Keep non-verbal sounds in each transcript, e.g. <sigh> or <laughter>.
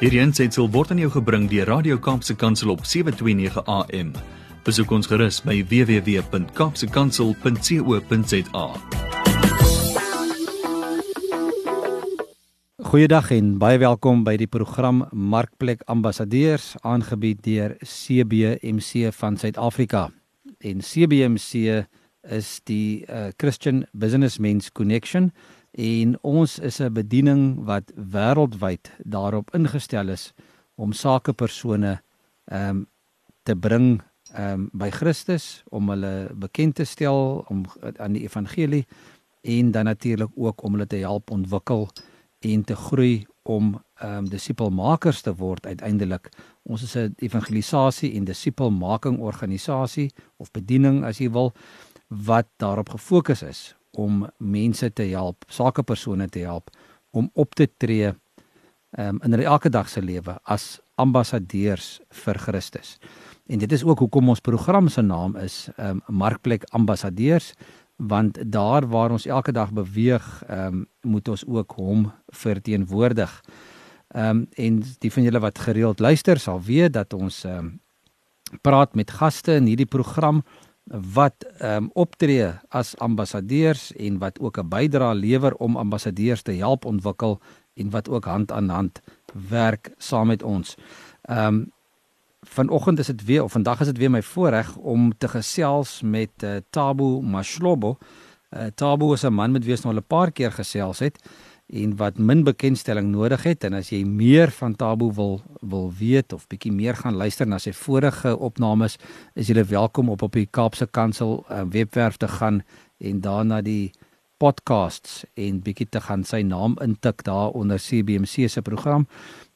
Hierdie aanseit sal word aan jou gebring deur Radio Kaapse Kansel op 7:29 AM. Besoek ons gerus by www.kapsekansel.co.za. Goeiedag en baie welkom by die program Markplek Ambassadeurs aangebied deur CBMC van Suid-Afrika. En CBMC is die uh, Christian Businessmen's Connection en ons is 'n bediening wat wêreldwyd daarop ingestel is om sakepersone ehm um, te bring ehm um, by Christus om hulle bekend te stel om aan die evangelie en dan natuurlik ook om hulle te help ontwikkel en te groei om ehm um, disipelmakers te word uiteindelik. Ons is 'n evangelisasie en disipelmaking organisasie of bediening as jy wil wat daarop gefokus is om mense te help, sakepersone te help om op te tree um, in hulle elke dag se lewe as ambassadeurs vir Christus. En dit is ook hoekom ons program se naam is um, Markplek Ambassadeurs want daar waar ons elke dag beweeg, um, moet ons ook hom verteenwoordig. Ehm um, en die van julle wat gereeld luister sal weet dat ons ehm um, praat met gaste in hierdie program wat ehm um, optree as ambassadeurs en wat ook 'n bydrae lewer om ambassadeurs te help ontwikkel en wat ook hand aan hand werk saam met ons. Ehm um, vanoggend is dit weer of vandag is dit weer my voorreg om te gesels met uh, Tabo Mashlobo. Uh, Tabo is 'n man met wie ons nou al 'n paar keer gesels het en wat min bekendstelling nodig het en as jy meer van Tabo wil wil weet of bietjie meer gaan luister na sy vorige opnames is jy welkom op op die Kaapse Kansel uh, webwerf te gaan en daarna die podcasts en bietjie te gaan sy naam intik daar onder CBC se program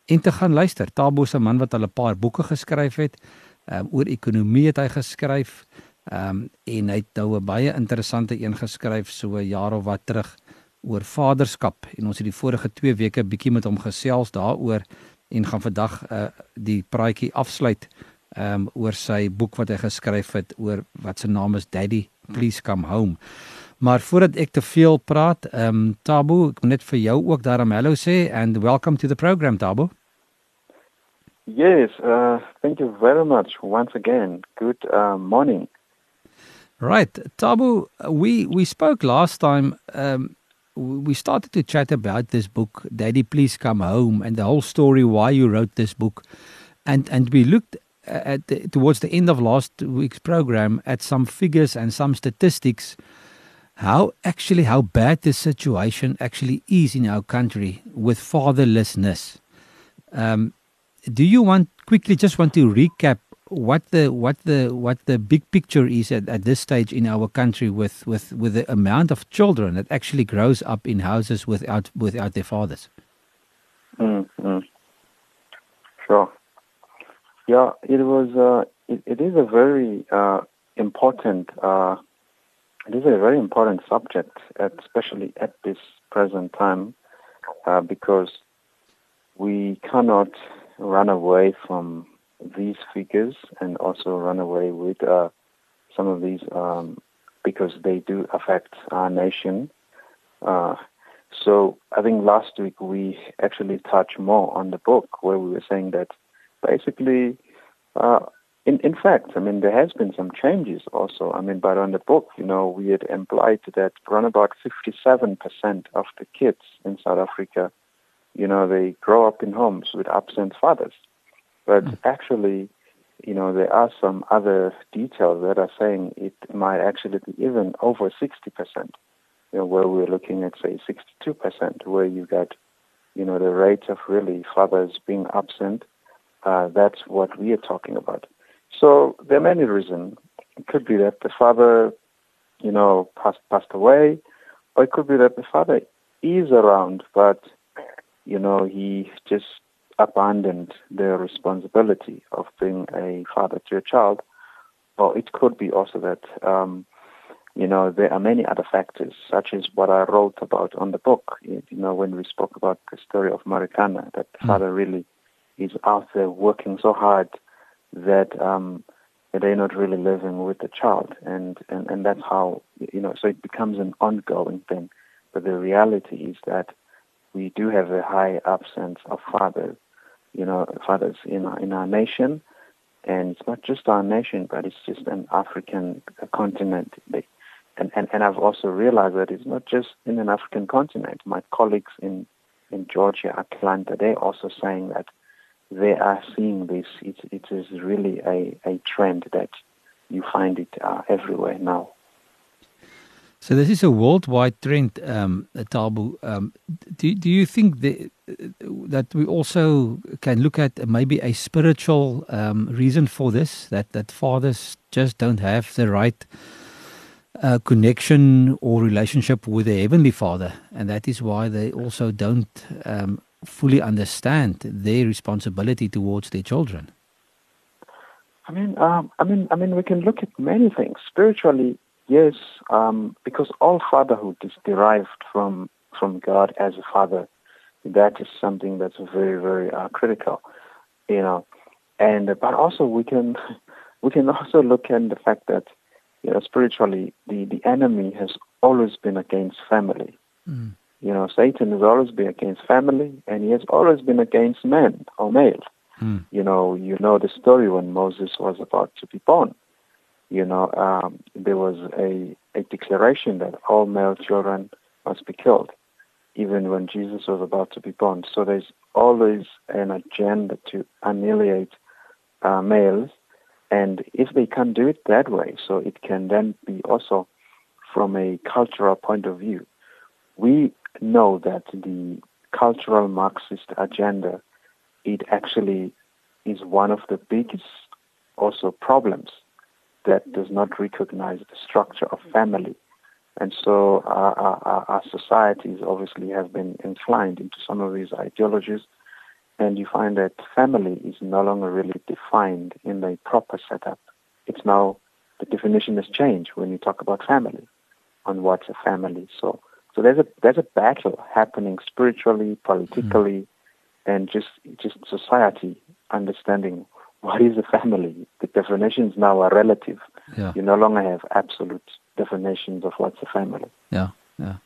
en te gaan luister. Tabo se man wat al 'n paar boeke geskryf het um, oor ekonomie het hy geskryf um, en hy het nou 'n baie interessante een geskryf so 'n jaar of wat terug oor vaderskap en ons het die vorige 2 weke bietjie met hom gesels daaroor en gaan vandag uh, die praatjie afsluit um, oor sy boek wat hy geskryf het oor wat se naam is Daddy Please Come Home. Maar voordat ek te veel praat, ehm um, Tabo, ek moet net vir jou ook daarom hallo sê and welcome to the program Tabo. Yes, uh thank you very much once again. Good uh, morning. Right, Tabo, we we spoke last time um we started to chat about this book, Daddy Please Come Home, and the whole story why you wrote this book, and and we looked at the, towards the end of last week's program at some figures and some statistics, how actually how bad the situation actually is in our country with fatherlessness. Um, do you want quickly just want to recap what the what the what the big picture is at, at this stage in our country with, with, with the amount of children that actually grows up in houses without without their fathers. Mm, mm. Sure. Yeah, it was. Uh, it, it is a very uh, important. Uh, it is a very important subject, especially at this present time, uh, because we cannot run away from these figures and also run away with uh, some of these um, because they do affect our nation. Uh, so I think last week we actually touched more on the book where we were saying that basically, uh, in, in fact, I mean, there has been some changes also. I mean, but on the book, you know, we had implied that around about 57% of the kids in South Africa, you know, they grow up in homes with absent fathers. But mm. actually, you know, there are some other details that are saying it might actually be even over 60%, you know, where we're looking at, say, 62%, where you've got, you know, the rate of really fathers being absent. Uh, that's what we are talking about. So there are many reasons. It could be that the father, you know, passed, passed away, or it could be that the father is around, but, you know, he just abandoned their responsibility of being a father to a child. Or it could be also that, um, you know, there are many other factors, such as what I wrote about on the book, you know, when we spoke about the story of Marikana, that the mm. father really is out there working so hard that um, they're not really living with the child. And, and, and that's how, you know, so it becomes an ongoing thing. But the reality is that we do have a high absence of fathers you know, fathers in our, in our nation. And it's not just our nation, but it's just an African continent. And, and, and I've also realized that it's not just in an African continent. My colleagues in, in Georgia, Atlanta, they're also saying that they are seeing this. It, it is really a, a trend that you find it uh, everywhere now. So this is a worldwide trend, um, Thabo. Um, do, do you think the, that we also can look at maybe a spiritual um, reason for this? That that fathers just don't have the right uh, connection or relationship with the heavenly Father, and that is why they also don't um, fully understand their responsibility towards their children. I mean, um, I mean, I mean, we can look at many things spiritually. Yes, um, because all fatherhood is derived from from God as a father. That is something that's very, very uh, critical, you know. And but also we can <laughs> we can also look at the fact that you know spiritually the the enemy has always been against family. Mm. You know, Satan has always been against family, and he has always been against men or male. Mm. You know, you know the story when Moses was about to be born you know, um, there was a, a declaration that all male children must be killed, even when Jesus was about to be born. So there's always an agenda to annihilate uh, males, and if they can't do it that way, so it can then be also from a cultural point of view. We know that the cultural Marxist agenda, it actually is one of the biggest also problems that does not recognize the structure of family. And so our, our, our, societies obviously have been inclined into some of these ideologies, and you find that family is no longer really defined in a proper setup. It's now the definition has changed when you talk about family, on what's a family. So, so there's a there's a battle happening spiritually, politically, mm-hmm. and just just society understanding what is a family? The definitions now are relative. Yeah. You no longer have absolute definitions of what's a family. Yeah, yeah.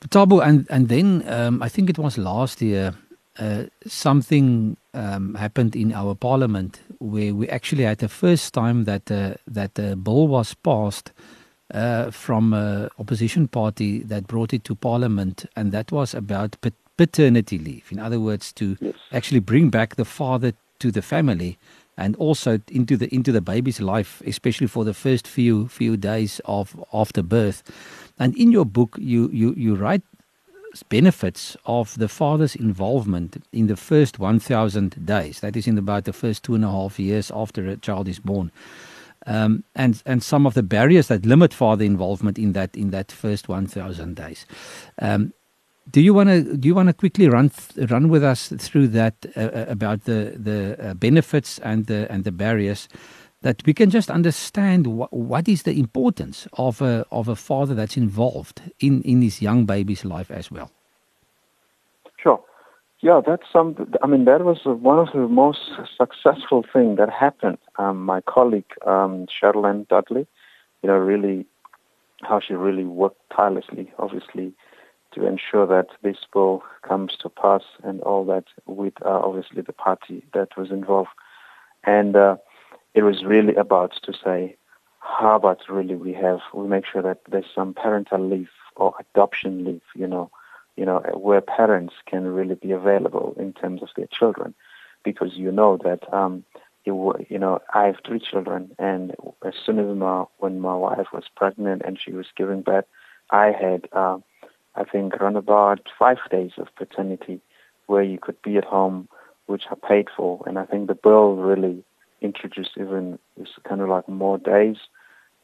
But Thabo, and and then um, I think it was last year. Uh, something um, happened in our parliament where we actually had the first time that uh, that a bill was passed uh, from an opposition party that brought it to parliament, and that was about paternity leave. In other words, to yes. actually bring back the father to the family and also into the into the baby's life, especially for the first few few days of after birth. And in your book, you you you write benefits of the father's involvement in the first 1,000 days. That is in about the first two and a half years after a child is born. Um, and and some of the barriers that limit father involvement in that in that first 1,000 days. Um, do you want to do you want to quickly run run with us through that uh, uh, about the the uh, benefits and the and the barriers that we can just understand wh- what is the importance of a of a father that's involved in in his young baby's life as well. Sure. Yeah, that's some. I mean, that was one of the most successful thing that happened. Um, my colleague um, Cheryllyn Dudley, you know, really how she really worked tirelessly, obviously, to ensure that this bill comes to pass and all that with uh, obviously the party that was involved. And uh, it was really about to say, how about really we have, we make sure that there's some parental leave or adoption leave, you know, you know, where parents can really be available in terms of their children. Because you know that, um, it, you know, I have three children, and as soon as my, when my wife was pregnant and she was giving birth, I had, uh, I think, around about five days of paternity where you could be at home, which are paid for. And I think the bill really introduced even this kind of like more days,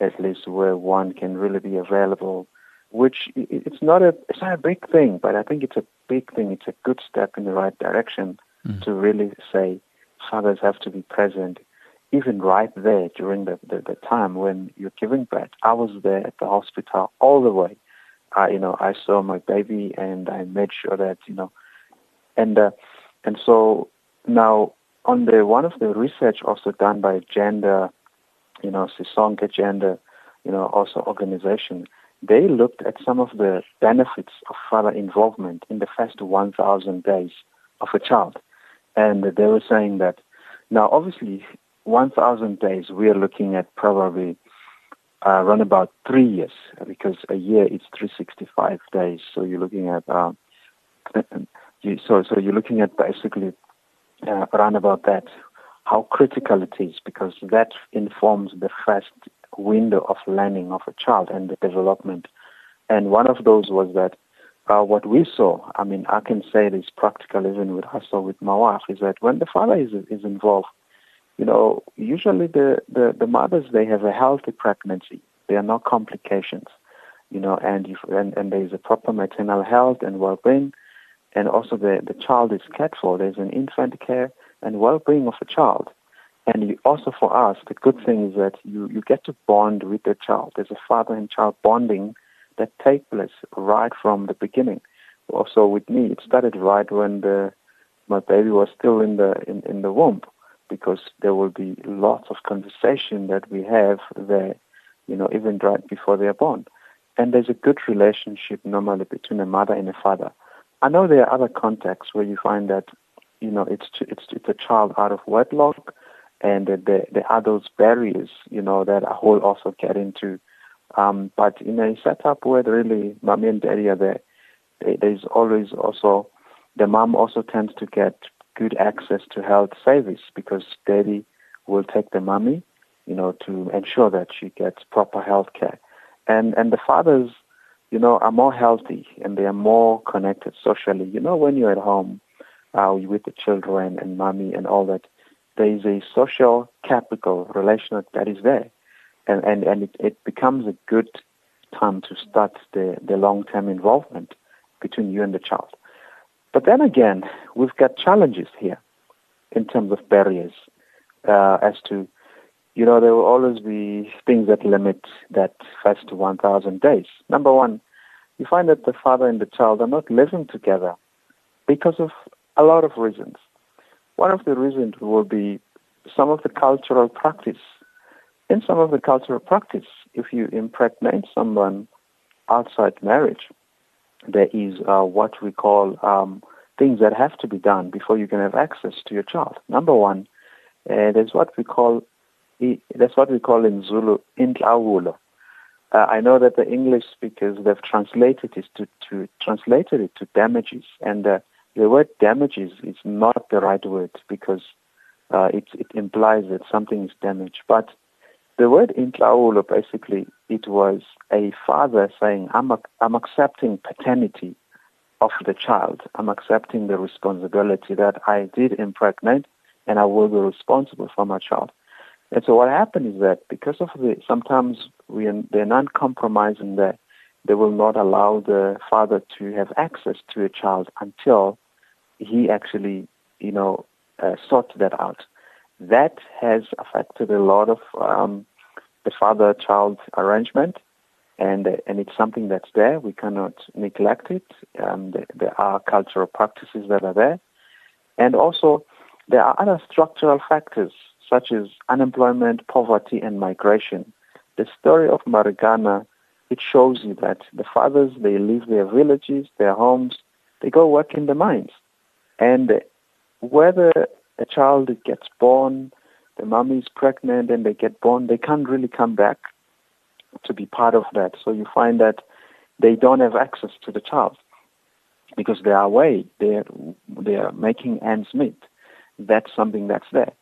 at least where one can really be available. Which it's not a it's not a big thing, but I think it's a big thing. It's a good step in the right direction mm. to really say fathers have to be present, even right there during the, the, the time when you're giving birth. I was there at the hospital all the way I, you know, I saw my baby and I made sure that, you know, and, uh, and so now on the, one of the research also done by gender, you know, Sisonke Gender, you know, also organization, they looked at some of the benefits of father involvement in the first 1,000 days of a child. and they were saying that now obviously 1,000 days we are looking at probably uh, around about three years because a year is 365 days. So you're looking at uh, <clears throat> you, so so you're looking at basically uh, around about that how critical it is because that informs the first window of learning of a child and the development. And one of those was that uh, what we saw, I mean, I can say this practical even with us or with my wife, is that when the father is, is involved, you know, usually the, the, the mothers, they have a healthy pregnancy. There are no complications, you know, and, if, and, and there is a proper maternal health and well-being. And also the, the child is cared for. There's an infant care and well-being of a child. And you, also for us, the good thing is that you, you get to bond with the child. There's a father and child bonding that take place right from the beginning. Also with me, it started right when the, my baby was still in the in, in the womb because there will be lots of conversation that we have there, you know, even right before they are born. And there's a good relationship normally between a mother and a father. I know there are other contexts where you find that, you know, it's it's it's a child out of wedlock, and there the, the adults barriers, you know, that a whole also get into. Um, but in a setup where really mommy and daddy are there, there's always also the mom also tends to get good access to health service because daddy will take the mommy, you know, to ensure that she gets proper health care. And and the fathers, you know, are more healthy and they are more connected socially. You know, when you're at home uh, with the children and mommy and all that, there is a social capital relation that is there. And and, and it, it becomes a good time to start the, the long term involvement between you and the child. But then again, we've got challenges here in terms of barriers uh, as to, you know, there will always be things that limit that to 1,000 days. Number one, you find that the father and the child are not living together because of a lot of reasons. One of the reasons will be some of the cultural practice. In some of the cultural practice, if you impregnate someone outside marriage, there is uh, what we call um, things that have to be done before you can have access to your child. Number one, uh, there's what we call that's what we call in Zulu intlawulo. Uh, I know that the English speakers they've translated it to, to translated it to damages, and uh, the word damages is not the right word because uh, it, it implies that something is damaged. But the word intlawulo basically it was a father saying, I'm, I'm accepting paternity of the child. I'm accepting the responsibility that I did impregnate and I will be responsible for my child. And so what happened is that because of the, sometimes we, they're non-compromising that they will not allow the father to have access to a child until he actually, you know, uh, sort that out. That has affected a lot of um, the father-child arrangement, and and it's something that's there. We cannot neglect it. Um, there are cultural practices that are there, and also there are other structural factors such as unemployment, poverty, and migration. The story of Marikana it shows you that the fathers they leave their villages, their homes, they go work in the mines, and whether a child gets born the mom is pregnant and they get born, they can't really come back to be part of that. So you find that they don't have access to the child because they are away. They're, they are making ends meet. That's something that's there.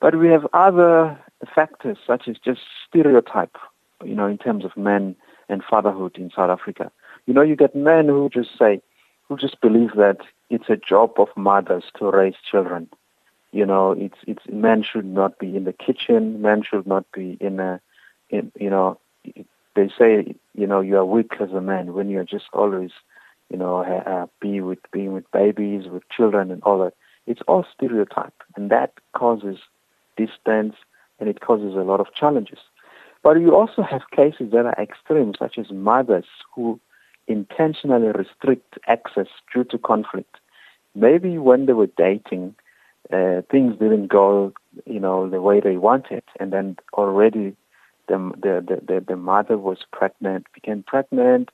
But we have other factors such as just stereotype, you know, in terms of men and fatherhood in South Africa. You know, you get men who just say, who just believe that it's a job of mothers to raise children you know, it's it's men should not be in the kitchen. Men should not be in a, in, you know, they say you know you are weak as a man when you're just always, you know, be with being with babies, with children, and all that. It's all stereotype, and that causes distance, and it causes a lot of challenges. But you also have cases that are extreme, such as mothers who intentionally restrict access due to conflict. Maybe when they were dating, uh, things didn't go, you know, the way they wanted, and then already the the the, the mother was pregnant, became pregnant,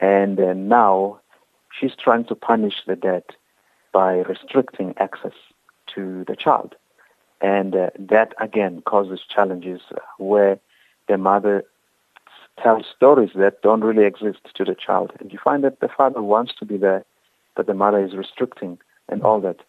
and now she's trying to punish the dad by restricting access. to the child. And uh, that again causes challenges where the mother tells stories that don't really exist to the child. And you find that the father wants to be there, but the mother is restricting and all that.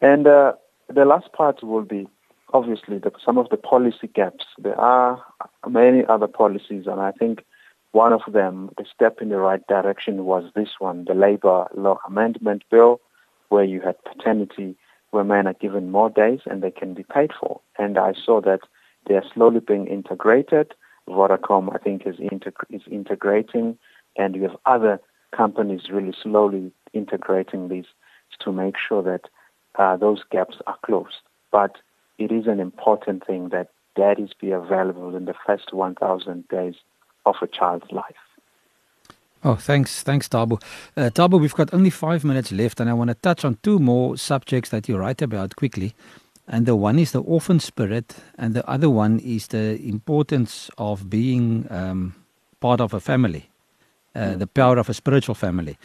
And uh, the last part will be obviously the, some of the policy gaps. There are many other policies, and I think one of them, the step in the right direction, was this one, the labor law amendment bill, where you had paternity, where men are given more days and they can be paid for. And I saw that they are slowly being integrated. Vodacom, I think, is, integ- is integrating, and you have other companies really slowly integrating these to make sure that uh, those gaps are closed. But it is an important thing that daddies be available in the first 1,000 days of a child's life. Oh, thanks, thanks, Thabo. Uh, Thabo, we've got only five minutes left, and I want to touch on two more subjects that you write about quickly. And the one is the orphan spirit, and the other one is the importance of being um, part of a family, uh, the power of a spiritual family.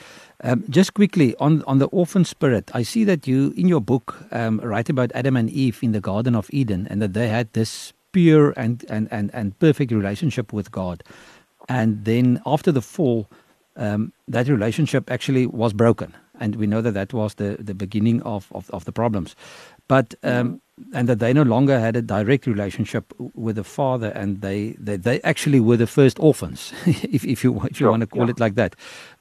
Um, just quickly on on the orphan spirit, I see that you in your book um, write about Adam and Eve in the Garden of Eden, and that they had this pure and and and, and perfect relationship with God, and then after the fall um, that relationship actually was broken. And we know that that was the, the beginning of, of, of the problems. But, um, and that they no longer had a direct relationship with the father, and they, they, they actually were the first orphans, <laughs> if, if you, if you sure, want to call yeah. it like that.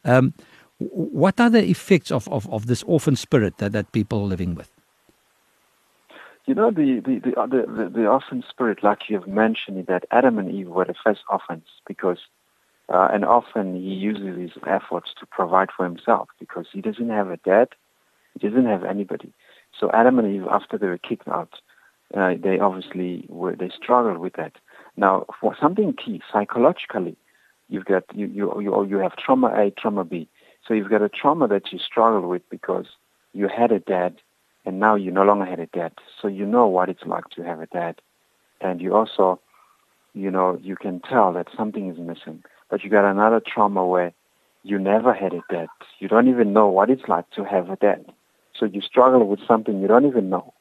Um, what are the effects of, of, of this orphan spirit that, that people are living with? You know, the, the, the, the, the orphan spirit, like you have mentioned, that Adam and Eve were the first orphans because uh, and often he uses his efforts to provide for himself because he doesn't have a dad, he doesn't have anybody. So Adam and Eve, after they were kicked out, uh, they obviously were they struggled with that. Now, for something key psychologically, you've got you you you, you have trauma A, trauma B. So you've got a trauma that you struggle with because you had a dad, and now you no longer had a dad. So you know what it's like to have a dad, and you also, you know, you can tell that something is missing but you got another trauma where you never had a dad. You don't even know what it's like to have a dad. So you struggle with something you don't even know.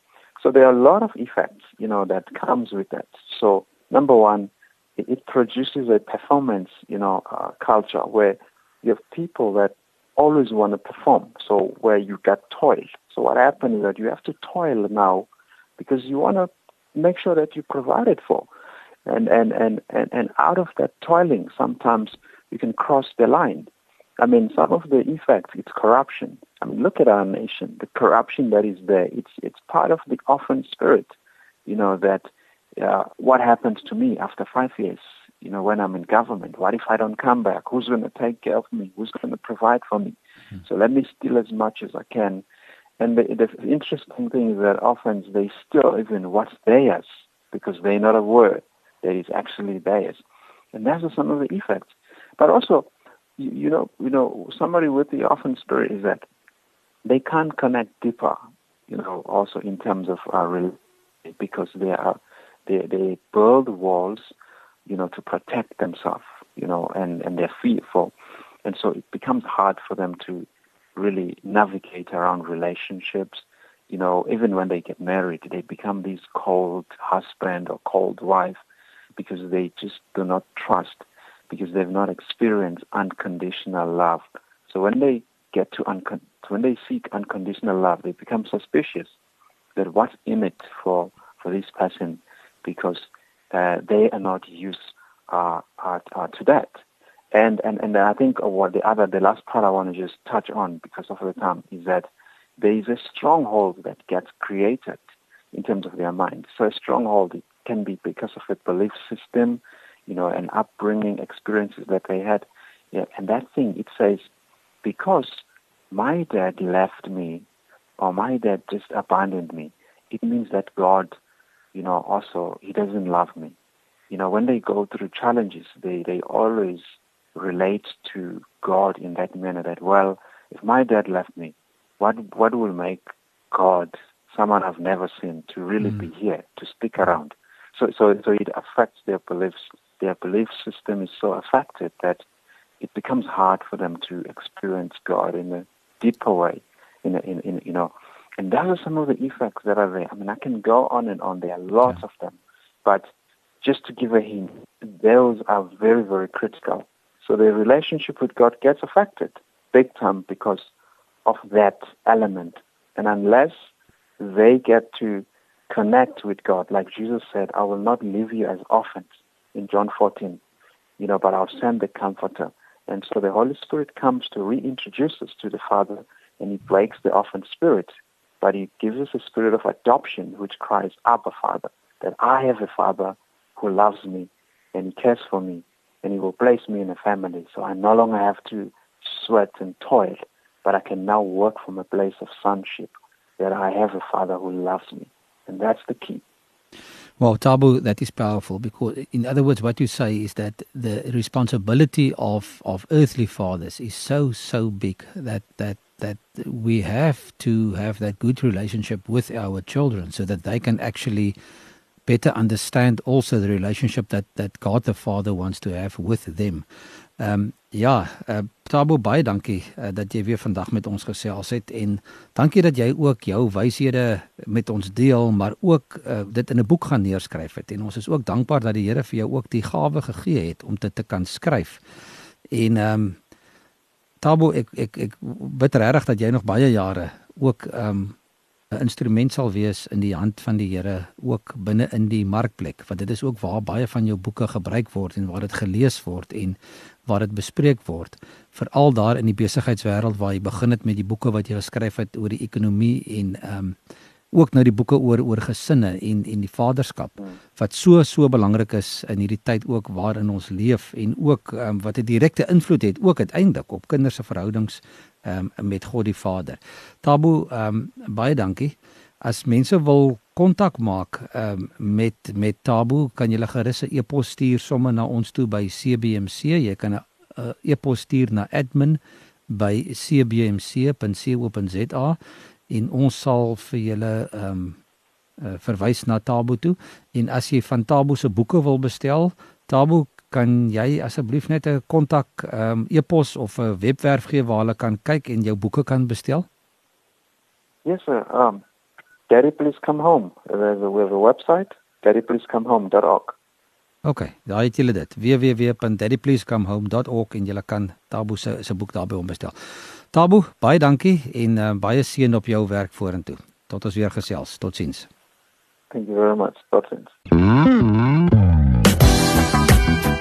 So there are a lot of effects, you know, that comes with that. So number one, it, produces a performance, you know, uh, culture where you have people that always want to perform. So where you get toil. So what happens is that you have to toil now because you want to make sure that you provided for and, and, and, and, and out of that toiling, sometimes you can cross the line. I mean, some of the effects, it's corruption. I mean, look at our nation, the corruption that is there. It's, it's part of the orphan spirit, you know, that uh, what happens to me after five years, you know, when I'm in government? What if I don't come back? Who's going to take care of me? Who's going to provide for me? Mm-hmm. So let me steal as much as I can. And the, the interesting thing is that often they steal even what's theirs because they're not aware that is actually theirs. And that's some of the effects. But also, you, know, you know, somebody with the orphan spirit is that they can't connect deeper, you know, also in terms of our because they are they they build walls, you know, to protect themselves, you know, and and they're fearful, and so it becomes hard for them to really navigate around relationships. You know, even when they get married, they become these cold husband or cold wife because they just do not trust because they've not experienced unconditional love. So when they get to uncon- when they seek unconditional love, they become suspicious that what's in it for for this person because uh, they are not used uh, uh, uh, to that. And, and and I think what the other the last part I want to just touch on because of the time is that there is a stronghold that gets created in terms of their mind. So a stronghold can be because of a belief system, you know, an upbringing experiences that they had. Yeah, and that thing, it says, because my dad left me or my dad just abandoned me, it means that God, you know, also, he doesn't love me. You know, when they go through challenges, they, they always relate to God in that manner that, well, if my dad left me, what, what will make God, someone I've never seen, to really mm. be here, to stick around? So, so, so it affects their beliefs. Their belief system is so affected that it becomes hard for them to experience God in a deeper way. In, a, in, in you know, And those are some of the effects that are there. I mean, I can go on and on. There are lots yeah. of them. But just to give a hint, those are very, very critical. So the relationship with God gets affected big time because of that element. And unless they get to connect with God, like Jesus said, I will not leave you as orphans in John 14, you know, but I'll send the comforter. And so the Holy Spirit comes to reintroduce us to the Father and he breaks the orphan spirit, but he gives us a spirit of adoption which cries, Abba, Father, that I have a Father who loves me and he cares for me and he will place me in a family. So I no longer have to sweat and toil, but I can now work from a place of sonship that I have a Father who loves me. And that's the key. Well, Thabo, that is powerful because, in other words, what you say is that the responsibility of, of earthly fathers is so so big that that that we have to have that good relationship with our children so that they can actually better understand also the relationship that that God the Father wants to have with them. Ehm um, ja, uh, Tabo baie dankie uh, dat jy weer vandag met ons gesels het en dankie dat jy ook jou wyshede met ons deel, maar ook uh, dit in 'n boek gaan neerskryf het. En ons is ook dankbaar dat die Here vir jou ook die gawe gegee het om dit te kan skryf. En ehm um, Tabo ek ek ek bid regtig dat jy nog baie jare ook ehm um, 'n instrument sal wees in die hand van die Here ook binne in die markplek want dit is ook waar baie van jou boeke gebruik word en waar dit gelees word en waar dit bespreek word veral daar in die besigheidswêreld waar jy begin het met die boeke wat jy geskryf het oor die ekonomie en ehm um, ook nou die boeke oor oor gesinne en en die vaderskap wat so so belangrik is in hierdie tyd ook waarin ons leef en ook um, wat 'n direkte invloed het ook uiteindelik op kinders se verhoudings um, met God die Vader. Ehm um, baie dankie. As mense wil kontak maak um, met met Tabu, kan jy gerus 'n e-pos stuur sommer na ons toe by CBMC. Jy kan 'n e-pos stuur na admin by cbmc.co.za en ons sal vir julle ehm um, uh, verwys na Tabu toe. En as jy van Tabu se boeke wil bestel, Tabu, kan jy asseblief net 'n kontak ehm um, e-pos of 'n webwerf gee waar hulle kan kyk en jou boeke kan bestel? Yes sir. Um Daddy Please Come Home. There's a, we have a website, daddypleasecomehome.org. OK, daar het julle dit. www.daddypleasecomehome.org en julle kan Tabu se se boek daarby hom bestel. Tabu, baie dankie en uh, baie seën op jou werk vorentoe. Tot ons weer gesels. Totsiens. Thank you very much. Totsiens.